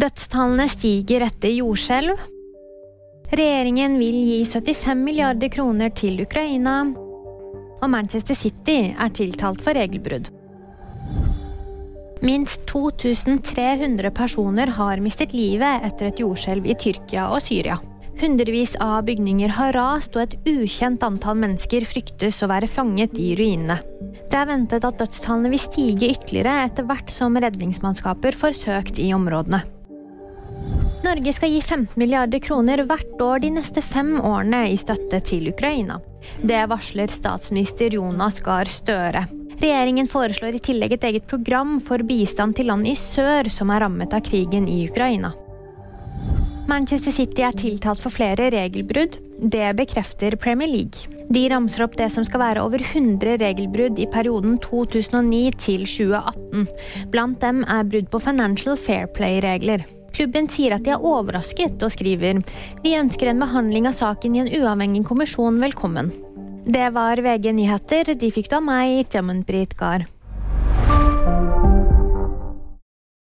Dødstallene stiger etter jordskjelv. Regjeringen vil gi 75 milliarder kroner til Ukraina. Og Manchester City er tiltalt for regelbrudd. Minst 2300 personer har mistet livet etter et jordskjelv i Tyrkia og Syria. Hundrevis av bygninger har rast, og et ukjent antall mennesker fryktes å være fanget i ruinene. Det er ventet at dødstallene vil stige ytterligere etter hvert som redningsmannskaper får søkt i områdene. Norge skal gi 15 milliarder kroner hvert år de neste fem årene i støtte til Ukraina. Det varsler statsminister Jonas Gahr Støre. Regjeringen foreslår i tillegg et eget program for bistand til land i sør som er rammet av krigen i Ukraina. Manchester City er tiltalt for flere regelbrudd. Det bekrefter Premier League. De ramser opp det som skal være over 100 regelbrudd i perioden 2009 til 2018. Blant dem er brudd på Financial Fair Play-regler. Klubben sier at de er overrasket og skriver vi ønsker en behandling av saken i en uavhengig kommisjon velkommen. Det var VG nyheter. De fikk du av meg, Jamunpreet Gahr.